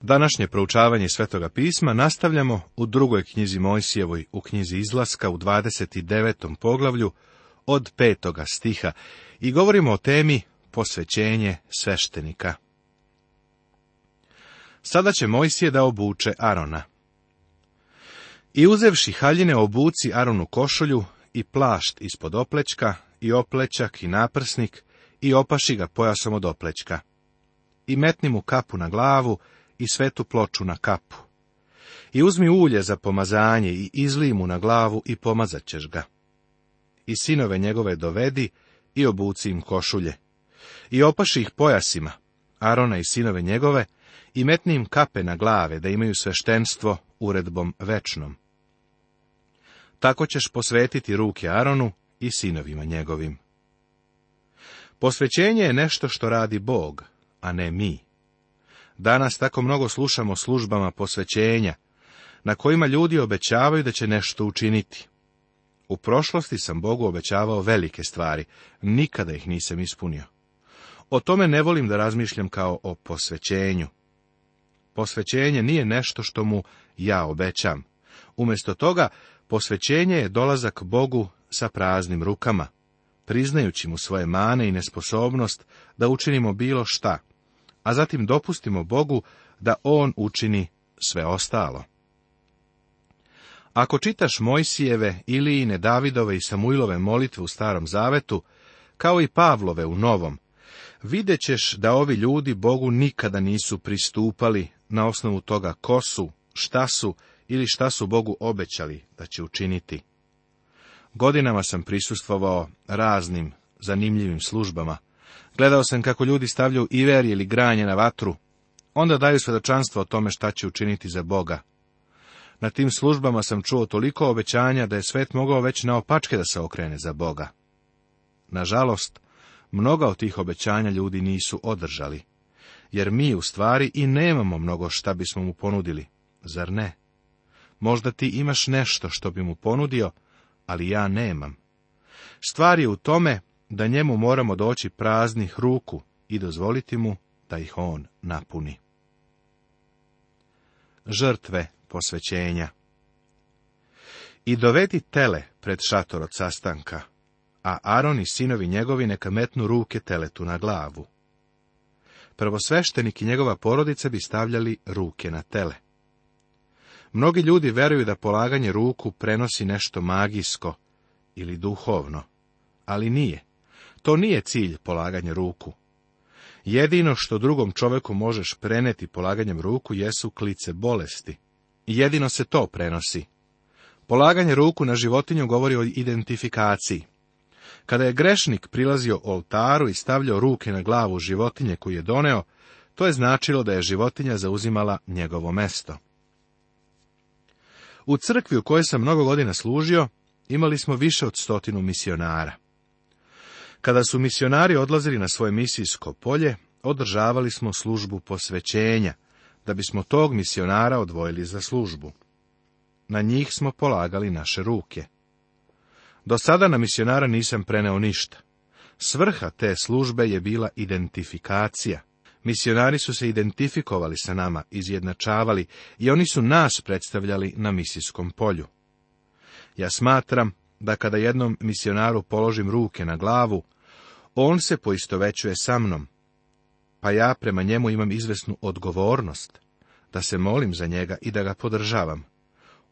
Današnje proučavanje Svetoga pisma nastavljamo u drugoj knjizi Mojsijevoj, u knjizi izlaska u 29. poglavlju od 5. stiha i govorimo o temi posvećenje sveštenika. Sada će Mojsije da obuče Arona. I uzevši haljine obuci Aronu košulju i plašt ispod oplečka i oplečak i naprsnik i opaši ga pojasom od oplečka. I metni mu kapu na glavu i svetu ploču na kapu. I uzmi ulje za pomazanje i izlij mu na glavu i pomazat ćeš ga. I sinove njegove dovedi i obuci im košulje. I opaši ih pojasima, Arona i sinove njegove, i metni im kape na glave, da imaju sveštenstvo uredbom večnom. Tako ćeš posvetiti ruke Aronu i sinovima njegovim. Posvećenje je nešto što radi Bog, a ne mi. Danas tako mnogo slušamo službama posvećenja, na kojima ljudi obećavaju da će nešto učiniti. U prošlosti sam Bogu obećavao velike stvari, nikada ih nisam ispunio. O tome ne volim da razmišljam kao o posvećenju. Posvećenje nije nešto što mu ja obećam. Umjesto toga, posvećenje je dolazak Bogu sa praznim rukama, priznajući mu svoje mane i nesposobnost da učinimo bilo šta, a zatim dopustimo Bogu da On učini sve ostalo. Ako čitaš Mojsijeve, Ilijine, Davidove i Samuilove molitve u Starom Zavetu, kao i Pavlove u Novom, vidjet ćeš da ovi ljudi Bogu nikada nisu pristupali na osnovu toga ko su, šta su ili šta su Bogu obećali da će učiniti. Godinama sam prisustvovao raznim zanimljivim službama, Gledao sam kako ljudi stavljaju iver ili granje na vatru. Onda daju svedočanstvo o tome šta će učiniti za Boga. Na tim službama sam čuo toliko obećanja da je svet mogao već naopačke da se okrene za Boga. Nažalost, mnoga od tih obećanja ljudi nisu održali, jer mi u stvari i nemamo mnogo šta bismo mu ponudili, zar ne? Možda ti imaš nešto što bi mu ponudio, ali ja nemam. Stvar je u tome da njemu moramo doći praznih ruku i dozvoliti mu da ih on napuni. Žrtve posvećenja I dovedi tele pred šator od sastanka, a Aron i sinovi njegovi neka metnu ruke teletu na glavu. Prvosveštenik i njegova porodica bi stavljali ruke na tele. Mnogi ljudi veruju da polaganje ruku prenosi nešto magijsko ili duhovno, ali nije. To nije cilj polaganje ruku. Jedino što drugom čoveku možeš preneti polaganjem ruku jesu klice bolesti. Jedino se to prenosi. Polaganje ruku na životinju govori o identifikaciji. Kada je grešnik prilazio oltaru i stavljao ruke na glavu životinje koju je doneo, to je značilo da je životinja zauzimala njegovo mesto. U crkvi u kojoj sam mnogo godina služio, imali smo više od stotinu misionara. Kada su misionari odlazili na svoje misijsko polje, održavali smo službu posvećenja, da bismo tog misionara odvojili za službu. Na njih smo polagali naše ruke. Do sada na misionara nisam preneo ništa. Svrha te službe je bila identifikacija. Misionari su se identifikovali sa nama, izjednačavali i oni su nas predstavljali na misijskom polju. Ja smatram da kada jednom misionaru položim ruke na glavu, on se poistovećuje sa mnom, pa ja prema njemu imam izvesnu odgovornost, da se molim za njega i da ga podržavam.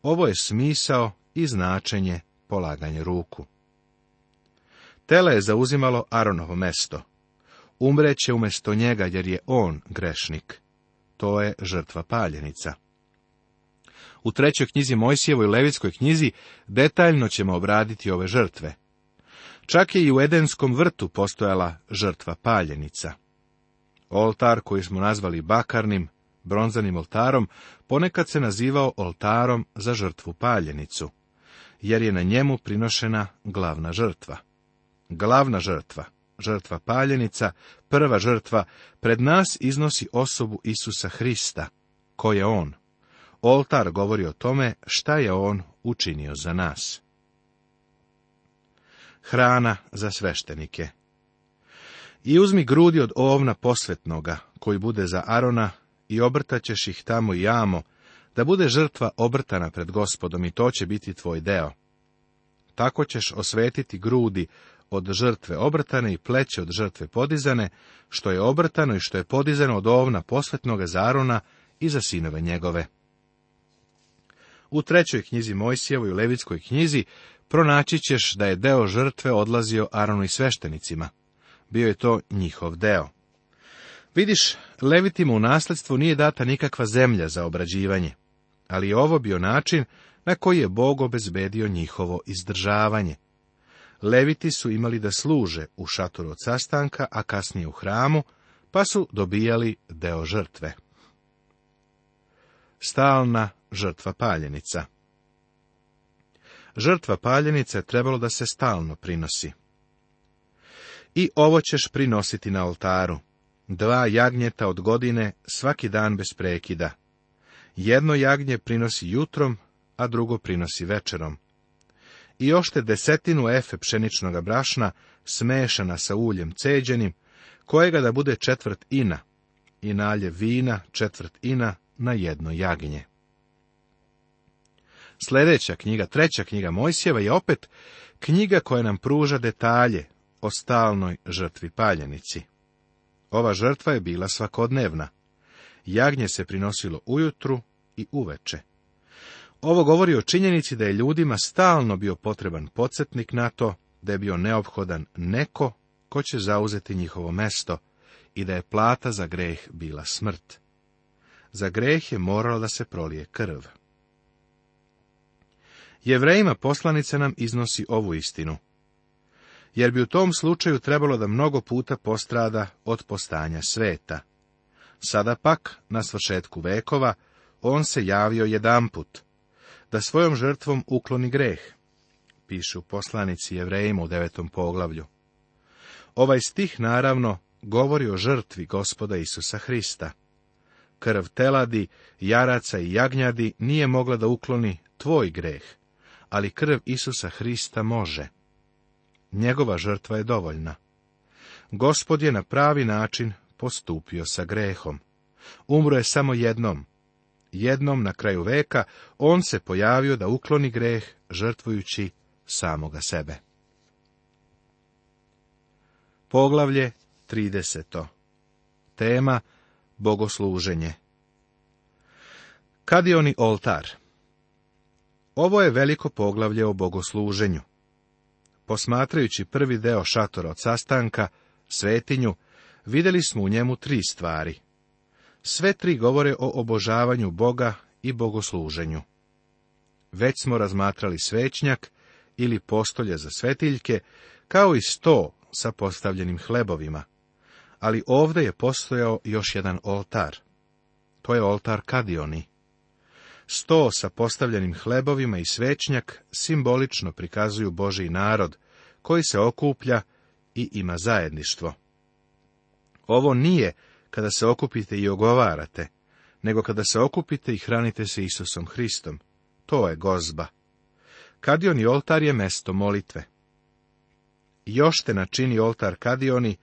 Ovo je smisao i značenje polaganje ruku. Tele je zauzimalo Aronovo mesto. Umreće umesto njega jer je on grešnik. To je žrtva paljenica. U trećoj knjizi Mojsijevoj Levitskoj knjizi detaljno ćemo obraditi ove žrtve. Čak je i u Edenskom vrtu postojala žrtva paljenica. Oltar koji smo nazvali bakarnim, bronzanim oltarom, ponekad se nazivao oltarom za žrtvu paljenicu, jer je na njemu prinošena glavna žrtva. Glavna žrtva, žrtva paljenica, prva žrtva, pred nas iznosi osobu Isusa Hrista, ko je on, Oltar govori o tome šta je on učinio za nas. Hrana za sveštenike I uzmi grudi od ovna posvetnoga, koji bude za Arona, i obrtaćeš ih tamo i jamo, da bude žrtva obrtana pred gospodom i to će biti tvoj deo. Tako ćeš osvetiti grudi od žrtve obrtane i pleće od žrtve podizane, što je obrtano i što je podizano od ovna posvetnoga za Arona i za sinove njegove. U trećoj knjizi Mojsijevoj u Levitskoj knjizi pronaći ćeš da je deo žrtve odlazio Aronu i sveštenicima. Bio je to njihov deo. Vidiš, Levitima u nasledstvu nije data nikakva zemlja za obrađivanje, ali ovo bio način na koji je Bog obezbedio njihovo izdržavanje. Leviti su imali da služe u šatoru od sastanka, a kasnije u hramu, pa su dobijali deo žrtve. Stalna žrtva paljenica. Žrtva paljenice trebalo da se stalno prinosi. I ovo ćeš prinositi na oltaru. Dva jagnjeta od godine, svaki dan bez prekida. Jedno jagnje prinosi jutrom, a drugo prinosi večerom. I ošte desetinu efe pšeničnog brašna, smešana sa uljem ceđenim, kojega da bude četvrt ina, i nalje vina četvrt ina na jedno jagnje. Sljedeća knjiga, treća knjiga Mojsijeva je opet knjiga koja nam pruža detalje o stalnoj žrtvi paljenici. Ova žrtva je bila svakodnevna. Jagnje se prinosilo ujutru i uveče. Ovo govori o činjenici da je ljudima stalno bio potreban podsjetnik na to, da je bio neophodan neko ko će zauzeti njihovo mesto i da je plata za greh bila smrt. Za greh je moralo da se prolije krv. Jevrejima poslanica nam iznosi ovu istinu. Jer bi u tom slučaju trebalo da mnogo puta postrada od postanja sveta. Sada pak, na svršetku vekova, on se javio jedanput, da svojom žrtvom ukloni greh, piše u poslanici Jevrejima u devetom poglavlju. Ovaj stih, naravno, govori o žrtvi gospoda Isusa Hrista. Krv teladi, jaraca i jagnjadi nije mogla da ukloni tvoj greh, ali krv Isusa Hrista može. Njegova žrtva je dovoljna. Gospod je na pravi način postupio sa grehom. Umro je samo jednom. Jednom na kraju veka on se pojavio da ukloni greh žrtvujući samoga sebe. Poglavlje 30. Tema Bogosluženje Kad Kadioni oltar ovo je veliko poglavlje o bogosluženju. Posmatrajući prvi deo šatora od sastanka, svetinju, videli smo u njemu tri stvari. Sve tri govore o obožavanju Boga i bogosluženju. Već smo razmatrali svećnjak ili postolje za svetiljke, kao i sto sa postavljenim hlebovima. Ali ovdje je postojao još jedan oltar. To je oltar Kadioni. Sto sa postavljenim hlebovima i svećnjak simbolično prikazuju Boži narod, koji se okuplja i ima zajedništvo. Ovo nije kada se okupite i ogovarate, nego kada se okupite i hranite se Isusom Hristom. To je gozba. Kadioni oltar je mesto molitve. Još te načini oltar kadioni,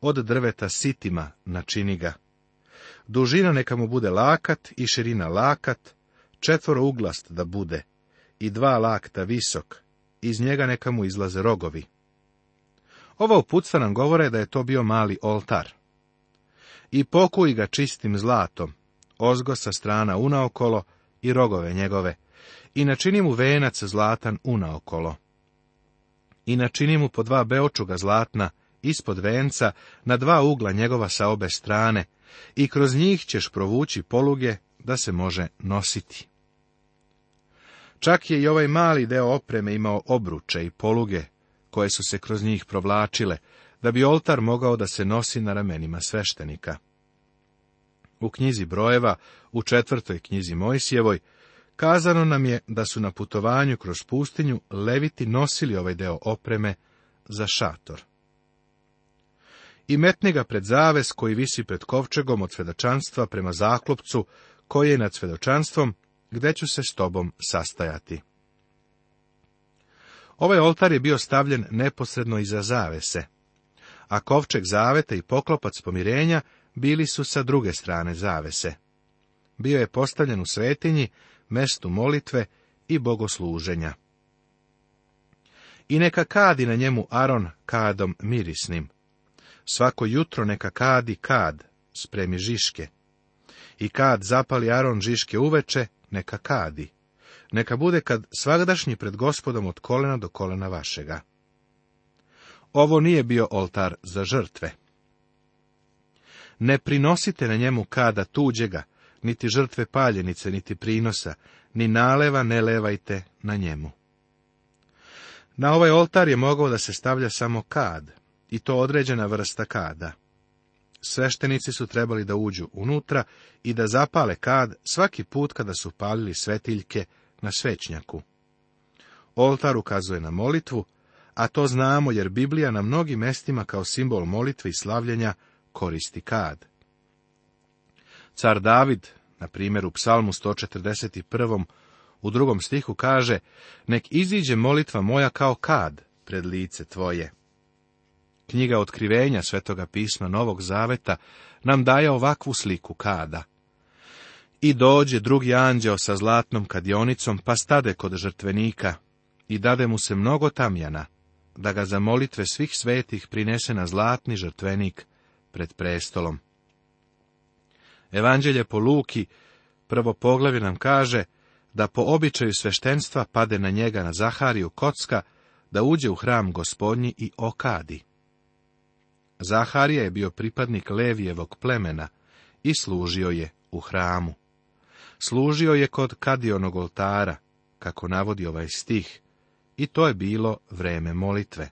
od drveta sitima načini ga. Dužina neka mu bude lakat i širina lakat, uglast da bude i dva lakta visok, iz njega neka mu izlaze rogovi. Ova uputstva nam govore da je to bio mali oltar. I pokuji ga čistim zlatom, ozgo sa strana unaokolo i rogove njegove, i načini mu venac zlatan unaokolo. I načini mu po dva beočuga zlatna, ispod venca, na dva ugla njegova sa obe strane, i kroz njih ćeš provući poluge da se može nositi. Čak je i ovaj mali deo opreme imao obruče i poluge, koje su se kroz njih provlačile, da bi oltar mogao da se nosi na ramenima sveštenika. U knjizi brojeva, u četvrtoj knjizi Mojsijevoj, kazano nam je da su na putovanju kroz pustinju leviti nosili ovaj deo opreme za šator. I metni ga pred zaves koji visi pred kovčegom od svedočanstva prema zaklopcu, koji je nad svedočanstvom, gde ću se s tobom sastajati. Ovaj oltar je bio stavljen neposredno iza zavese, a kovčeg zavete i poklopac pomirenja bili su sa druge strane zavese. Bio je postavljen u svetinji, mestu molitve i bogosluženja. I neka kadi na njemu Aron kadom mirisnim. Svako jutro neka kadi kad, spremi žiške, i kad zapali Aron Žiške uveče, neka kadi. Neka bude kad svagdašnji pred gospodom od kolena do kolena vašega. Ovo nije bio oltar za žrtve. Ne prinosite na njemu kada tuđega, niti žrtve paljenice, niti prinosa, ni naleva ne levajte na njemu. Na ovaj oltar je mogao da se stavlja samo kad, i to određena vrsta kada. Sveštenici su trebali da uđu unutra i da zapale kad svaki put kada su palili svetiljke na svećnjaku. Oltar ukazuje na molitvu, a to znamo jer Biblija na mnogim mestima kao simbol molitve i slavljenja koristi kad. Car David, na primjer u psalmu 141. u drugom stihu kaže, nek iziđe molitva moja kao kad pred lice tvoje. Knjiga otkrivenja Svetoga pisma Novog Zaveta nam daje ovakvu sliku kada. I dođe drugi anđeo sa zlatnom kadionicom, pa stade kod žrtvenika i dade mu se mnogo tamjana, da ga za molitve svih svetih prinese na zlatni žrtvenik pred prestolom. Evanđelje po Luki, prvo poglavi nam kaže da po običaju sveštenstva pade na njega na Zahariju kocka, da uđe u hram gospodnji i okadi. Zaharija je bio pripadnik Levijevog plemena i služio je u hramu. Služio je kod kadionog oltara, kako navodi ovaj stih, i to je bilo vreme molitve.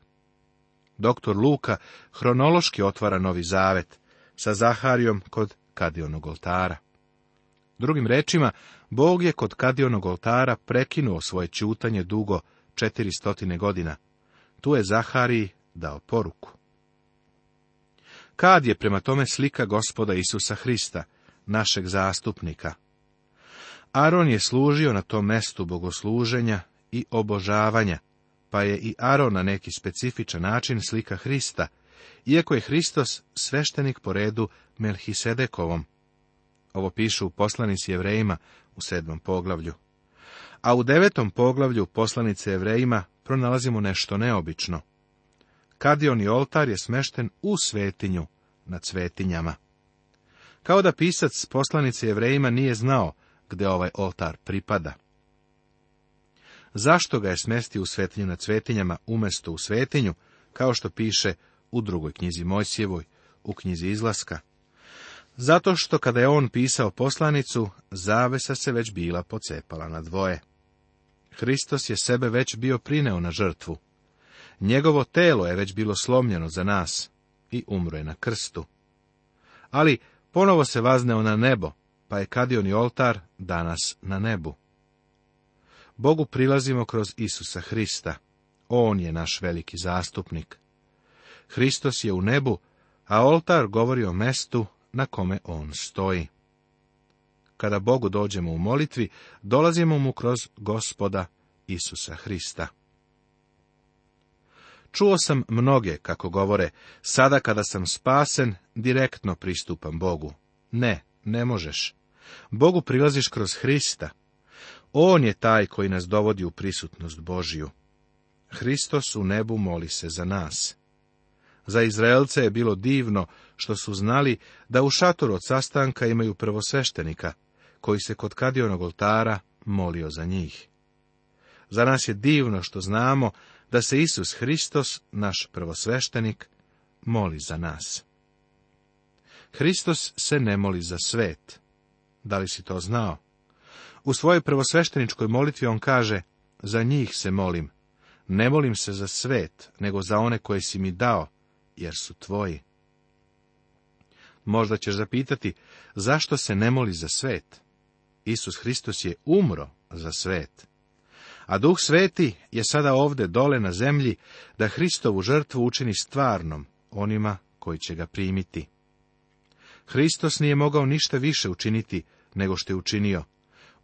Doktor Luka hronološki otvara novi zavet sa Zaharijom kod kadionog oltara. Drugim rečima, Bog je kod kadionog oltara prekinuo svoje čutanje dugo 400 godina. Tu je Zahariji dao poruku. Kad je prema tome slika gospoda Isusa Hrista, našeg zastupnika. Aron je služio na tom mestu bogosluženja i obožavanja, pa je i Aron na neki specifičan način slika Hrista, iako je Hristos sveštenik po redu Melhisedekovom. Ovo pišu u poslanici Jevrejima u sedmom poglavlju. A u devetom poglavlju poslanice Jevrejima pronalazimo nešto neobično i oltar je smešten u svetinju nad svetinjama. Kao da pisac poslanice jevrejima nije znao gde ovaj oltar pripada. Zašto ga je smestio u svetinju na svetinjama umesto u svetinju, kao što piše u drugoj knjizi Mojsjevoj, u knjizi Izlaska? Zato što kada je on pisao poslanicu, zavesa se već bila pocepala na dvoje. Hristos je sebe već bio prineo na žrtvu, Njegovo telo je već bilo slomljeno za nas i umro je na krstu. Ali ponovo se vazneo na nebo, pa je kadioni oltar danas na nebu. Bogu prilazimo kroz Isusa Hrista. On je naš veliki zastupnik. Hristos je u nebu, a oltar govori o mestu na kome on stoji. Kada Bogu dođemo u molitvi, dolazimo mu kroz gospoda Isusa Hrista. Čuo sam mnoge, kako govore, sada kada sam spasen, direktno pristupam Bogu. Ne, ne možeš. Bogu prilaziš kroz Hrista. On je taj koji nas dovodi u prisutnost Božiju. Hristos u nebu moli se za nas. Za Izraelce je bilo divno što su znali da u šatoru od sastanka imaju prvosveštenika, koji se kod kadionog oltara molio za njih. Za nas je divno što znamo da se Isus Hristos, naš prvosveštenik, moli za nas. Hristos se ne moli za svet. Da li si to znao? U svojoj prvosvešteničkoj molitvi on kaže, za njih se molim. Ne molim se za svet, nego za one koje si mi dao, jer su tvoji. Možda ćeš zapitati, zašto se ne moli za svet? Isus Hristos je umro za svet. A duh sveti je sada ovde dole na zemlji da Hristovu žrtvu učini stvarnom onima koji će ga primiti. Hristos nije mogao ništa više učiniti nego što je učinio.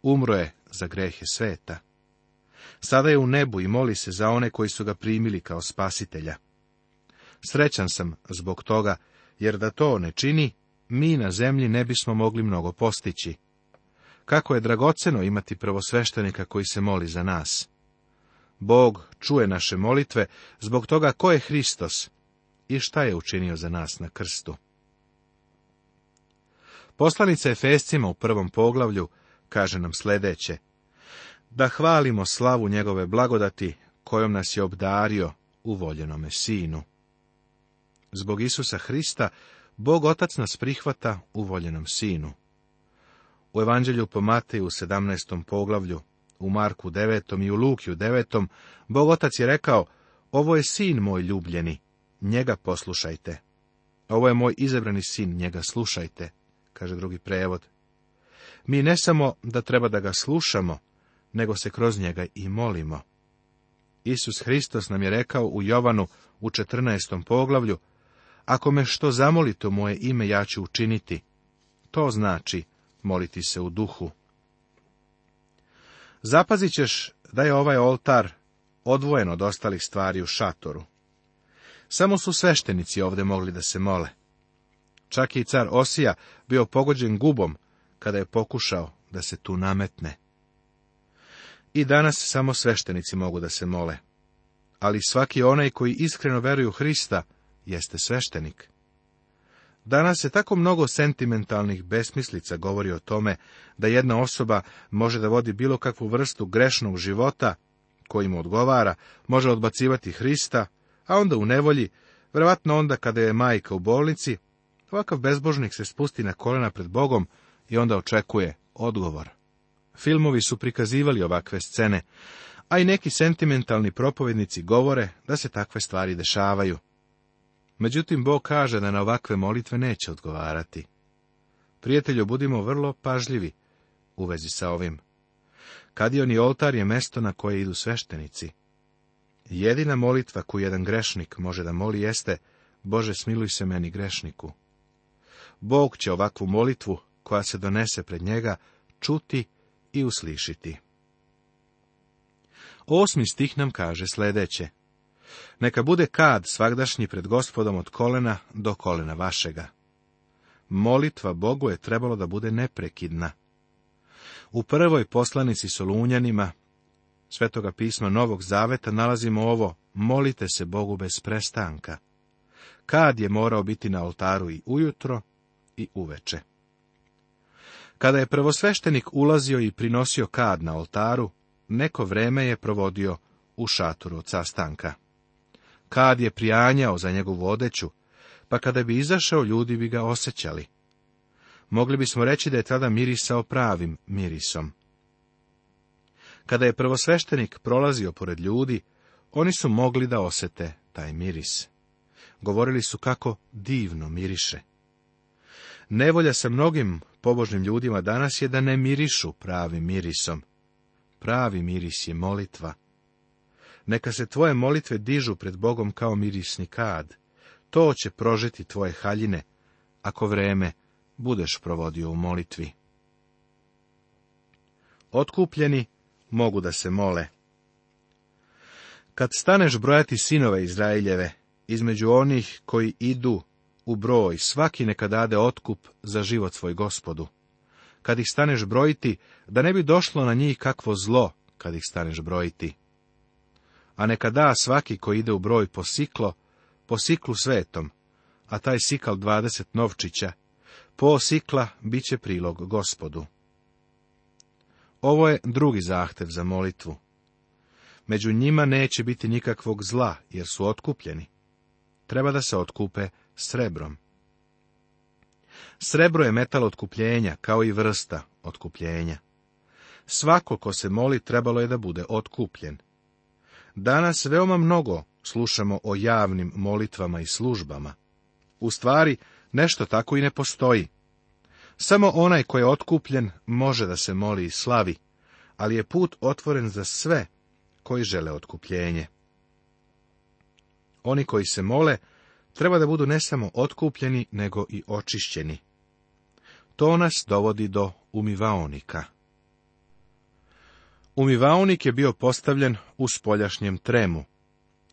Umro je za grehe sveta. Sada je u nebu i moli se za one koji su ga primili kao spasitelja. Srećan sam zbog toga, jer da to ne čini, mi na zemlji ne bismo mogli mnogo postići. Kako je dragoceno imati prvosveštenika koji se moli za nas. Bog čuje naše molitve zbog toga ko je Hristos i šta je učinio za nas na krstu. Poslanica Efescima u prvom poglavlju kaže nam sljedeće. Da hvalimo slavu njegove blagodati kojom nas je obdario u voljenome sinu. Zbog Isusa Hrista, Bog Otac nas prihvata u voljenom sinu. U evanđelju po Mateju u 17. poglavlju, u Marku 9. i u Lukiju 9. Bog otac je rekao, ovo je sin moj ljubljeni, njega poslušajte. Ovo je moj izabrani sin, njega slušajte, kaže drugi prevod. Mi ne samo da treba da ga slušamo, nego se kroz njega i molimo. Isus Hristos nam je rekao u Jovanu u 14. poglavlju, ako me što zamolite u moje ime, ja ću učiniti. To znači, moliti se u duhu. Zapazit ćeš da je ovaj oltar odvojen od ostalih stvari u šatoru. Samo su sveštenici ovdje mogli da se mole. Čak i car Osija bio pogođen gubom kada je pokušao da se tu nametne. I danas samo sveštenici mogu da se mole. Ali svaki onaj koji iskreno veruju Hrista jeste sveštenik. Danas se tako mnogo sentimentalnih besmislica govori o tome da jedna osoba može da vodi bilo kakvu vrstu grešnog života koji mu odgovara, može odbacivati Hrista, a onda u nevolji, vjerovatno onda kada je majka u bolnici, ovakav bezbožnik se spusti na kolena pred Bogom i onda očekuje odgovor. Filmovi su prikazivali ovakve scene, a i neki sentimentalni propovednici govore da se takve stvari dešavaju. Međutim, Bog kaže da na ovakve molitve neće odgovarati. Prijatelju, budimo vrlo pažljivi u vezi sa ovim. i oltar je mesto na koje idu sveštenici. Jedina molitva koju jedan grešnik može da moli jeste Bože smiluj se meni grešniku. Bog će ovakvu molitvu koja se donese pred njega čuti i uslišiti. Osmi stih nam kaže sljedeće. Neka bude kad svagdašnji pred gospodom od kolena do kolena vašega. Molitva Bogu je trebalo da bude neprekidna. U prvoj poslanici Solunjanima, svetoga pisma Novog Zaveta, nalazimo ovo, molite se Bogu bez prestanka. Kad je morao biti na oltaru i ujutro i uveče. Kada je prvosveštenik ulazio i prinosio kad na oltaru, neko vreme je provodio u šatoru od sastanka. Kad je prijanjao za njegovu vodeću, pa kada bi izašao, ljudi bi ga osjećali. Mogli bismo reći da je tada mirisao pravim mirisom. Kada je prvosveštenik prolazio pored ljudi, oni su mogli da osete taj miris. Govorili su kako divno miriše. Nevolja sa mnogim pobožnim ljudima danas je da ne mirišu pravim mirisom. Pravi miris je molitva, neka se tvoje molitve dižu pred Bogom kao mirisni kad. To će prožeti tvoje haljine, ako vreme budeš provodio u molitvi. Otkupljeni mogu da se mole. Kad staneš brojati sinove Izraeljeve, između onih koji idu u broj, svaki neka dade otkup za život svoj gospodu. Kad ih staneš brojiti, da ne bi došlo na njih kakvo zlo, kad ih staneš brojiti a neka da svaki koji ide u broj po siklo, po siklu svetom, a taj sikal dvadeset novčića, po sikla bit će prilog gospodu. Ovo je drugi zahtev za molitvu. Među njima neće biti nikakvog zla, jer su otkupljeni. Treba da se otkupe srebrom. Srebro je metal otkupljenja, kao i vrsta otkupljenja. Svako ko se moli trebalo je da bude otkupljen. Danas veoma mnogo slušamo o javnim molitvama i službama. U stvari, nešto tako i ne postoji. Samo onaj ko je otkupljen može da se moli i slavi, ali je put otvoren za sve koji žele otkupljenje. Oni koji se mole treba da budu ne samo otkupljeni, nego i očišćeni. To nas dovodi do umivaonika. Umivaonik je bio postavljen u spoljašnjem tremu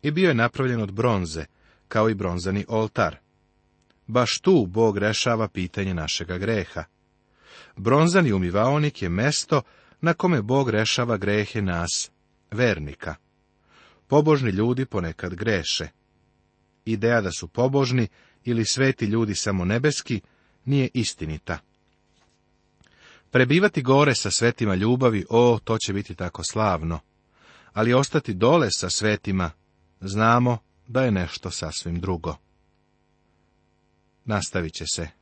i bio je napravljen od bronze, kao i bronzani oltar. Baš tu Bog rešava pitanje našega greha. Bronzani umivaonik je mesto na kome Bog rešava grehe nas, vernika. Pobožni ljudi ponekad greše. Ideja da su pobožni ili sveti ljudi samo nebeski nije istinita. Prebivati gore sa svetima ljubavi, o, to će biti tako slavno. Ali ostati dole sa svetima, znamo da je nešto sasvim drugo. Nastavit će se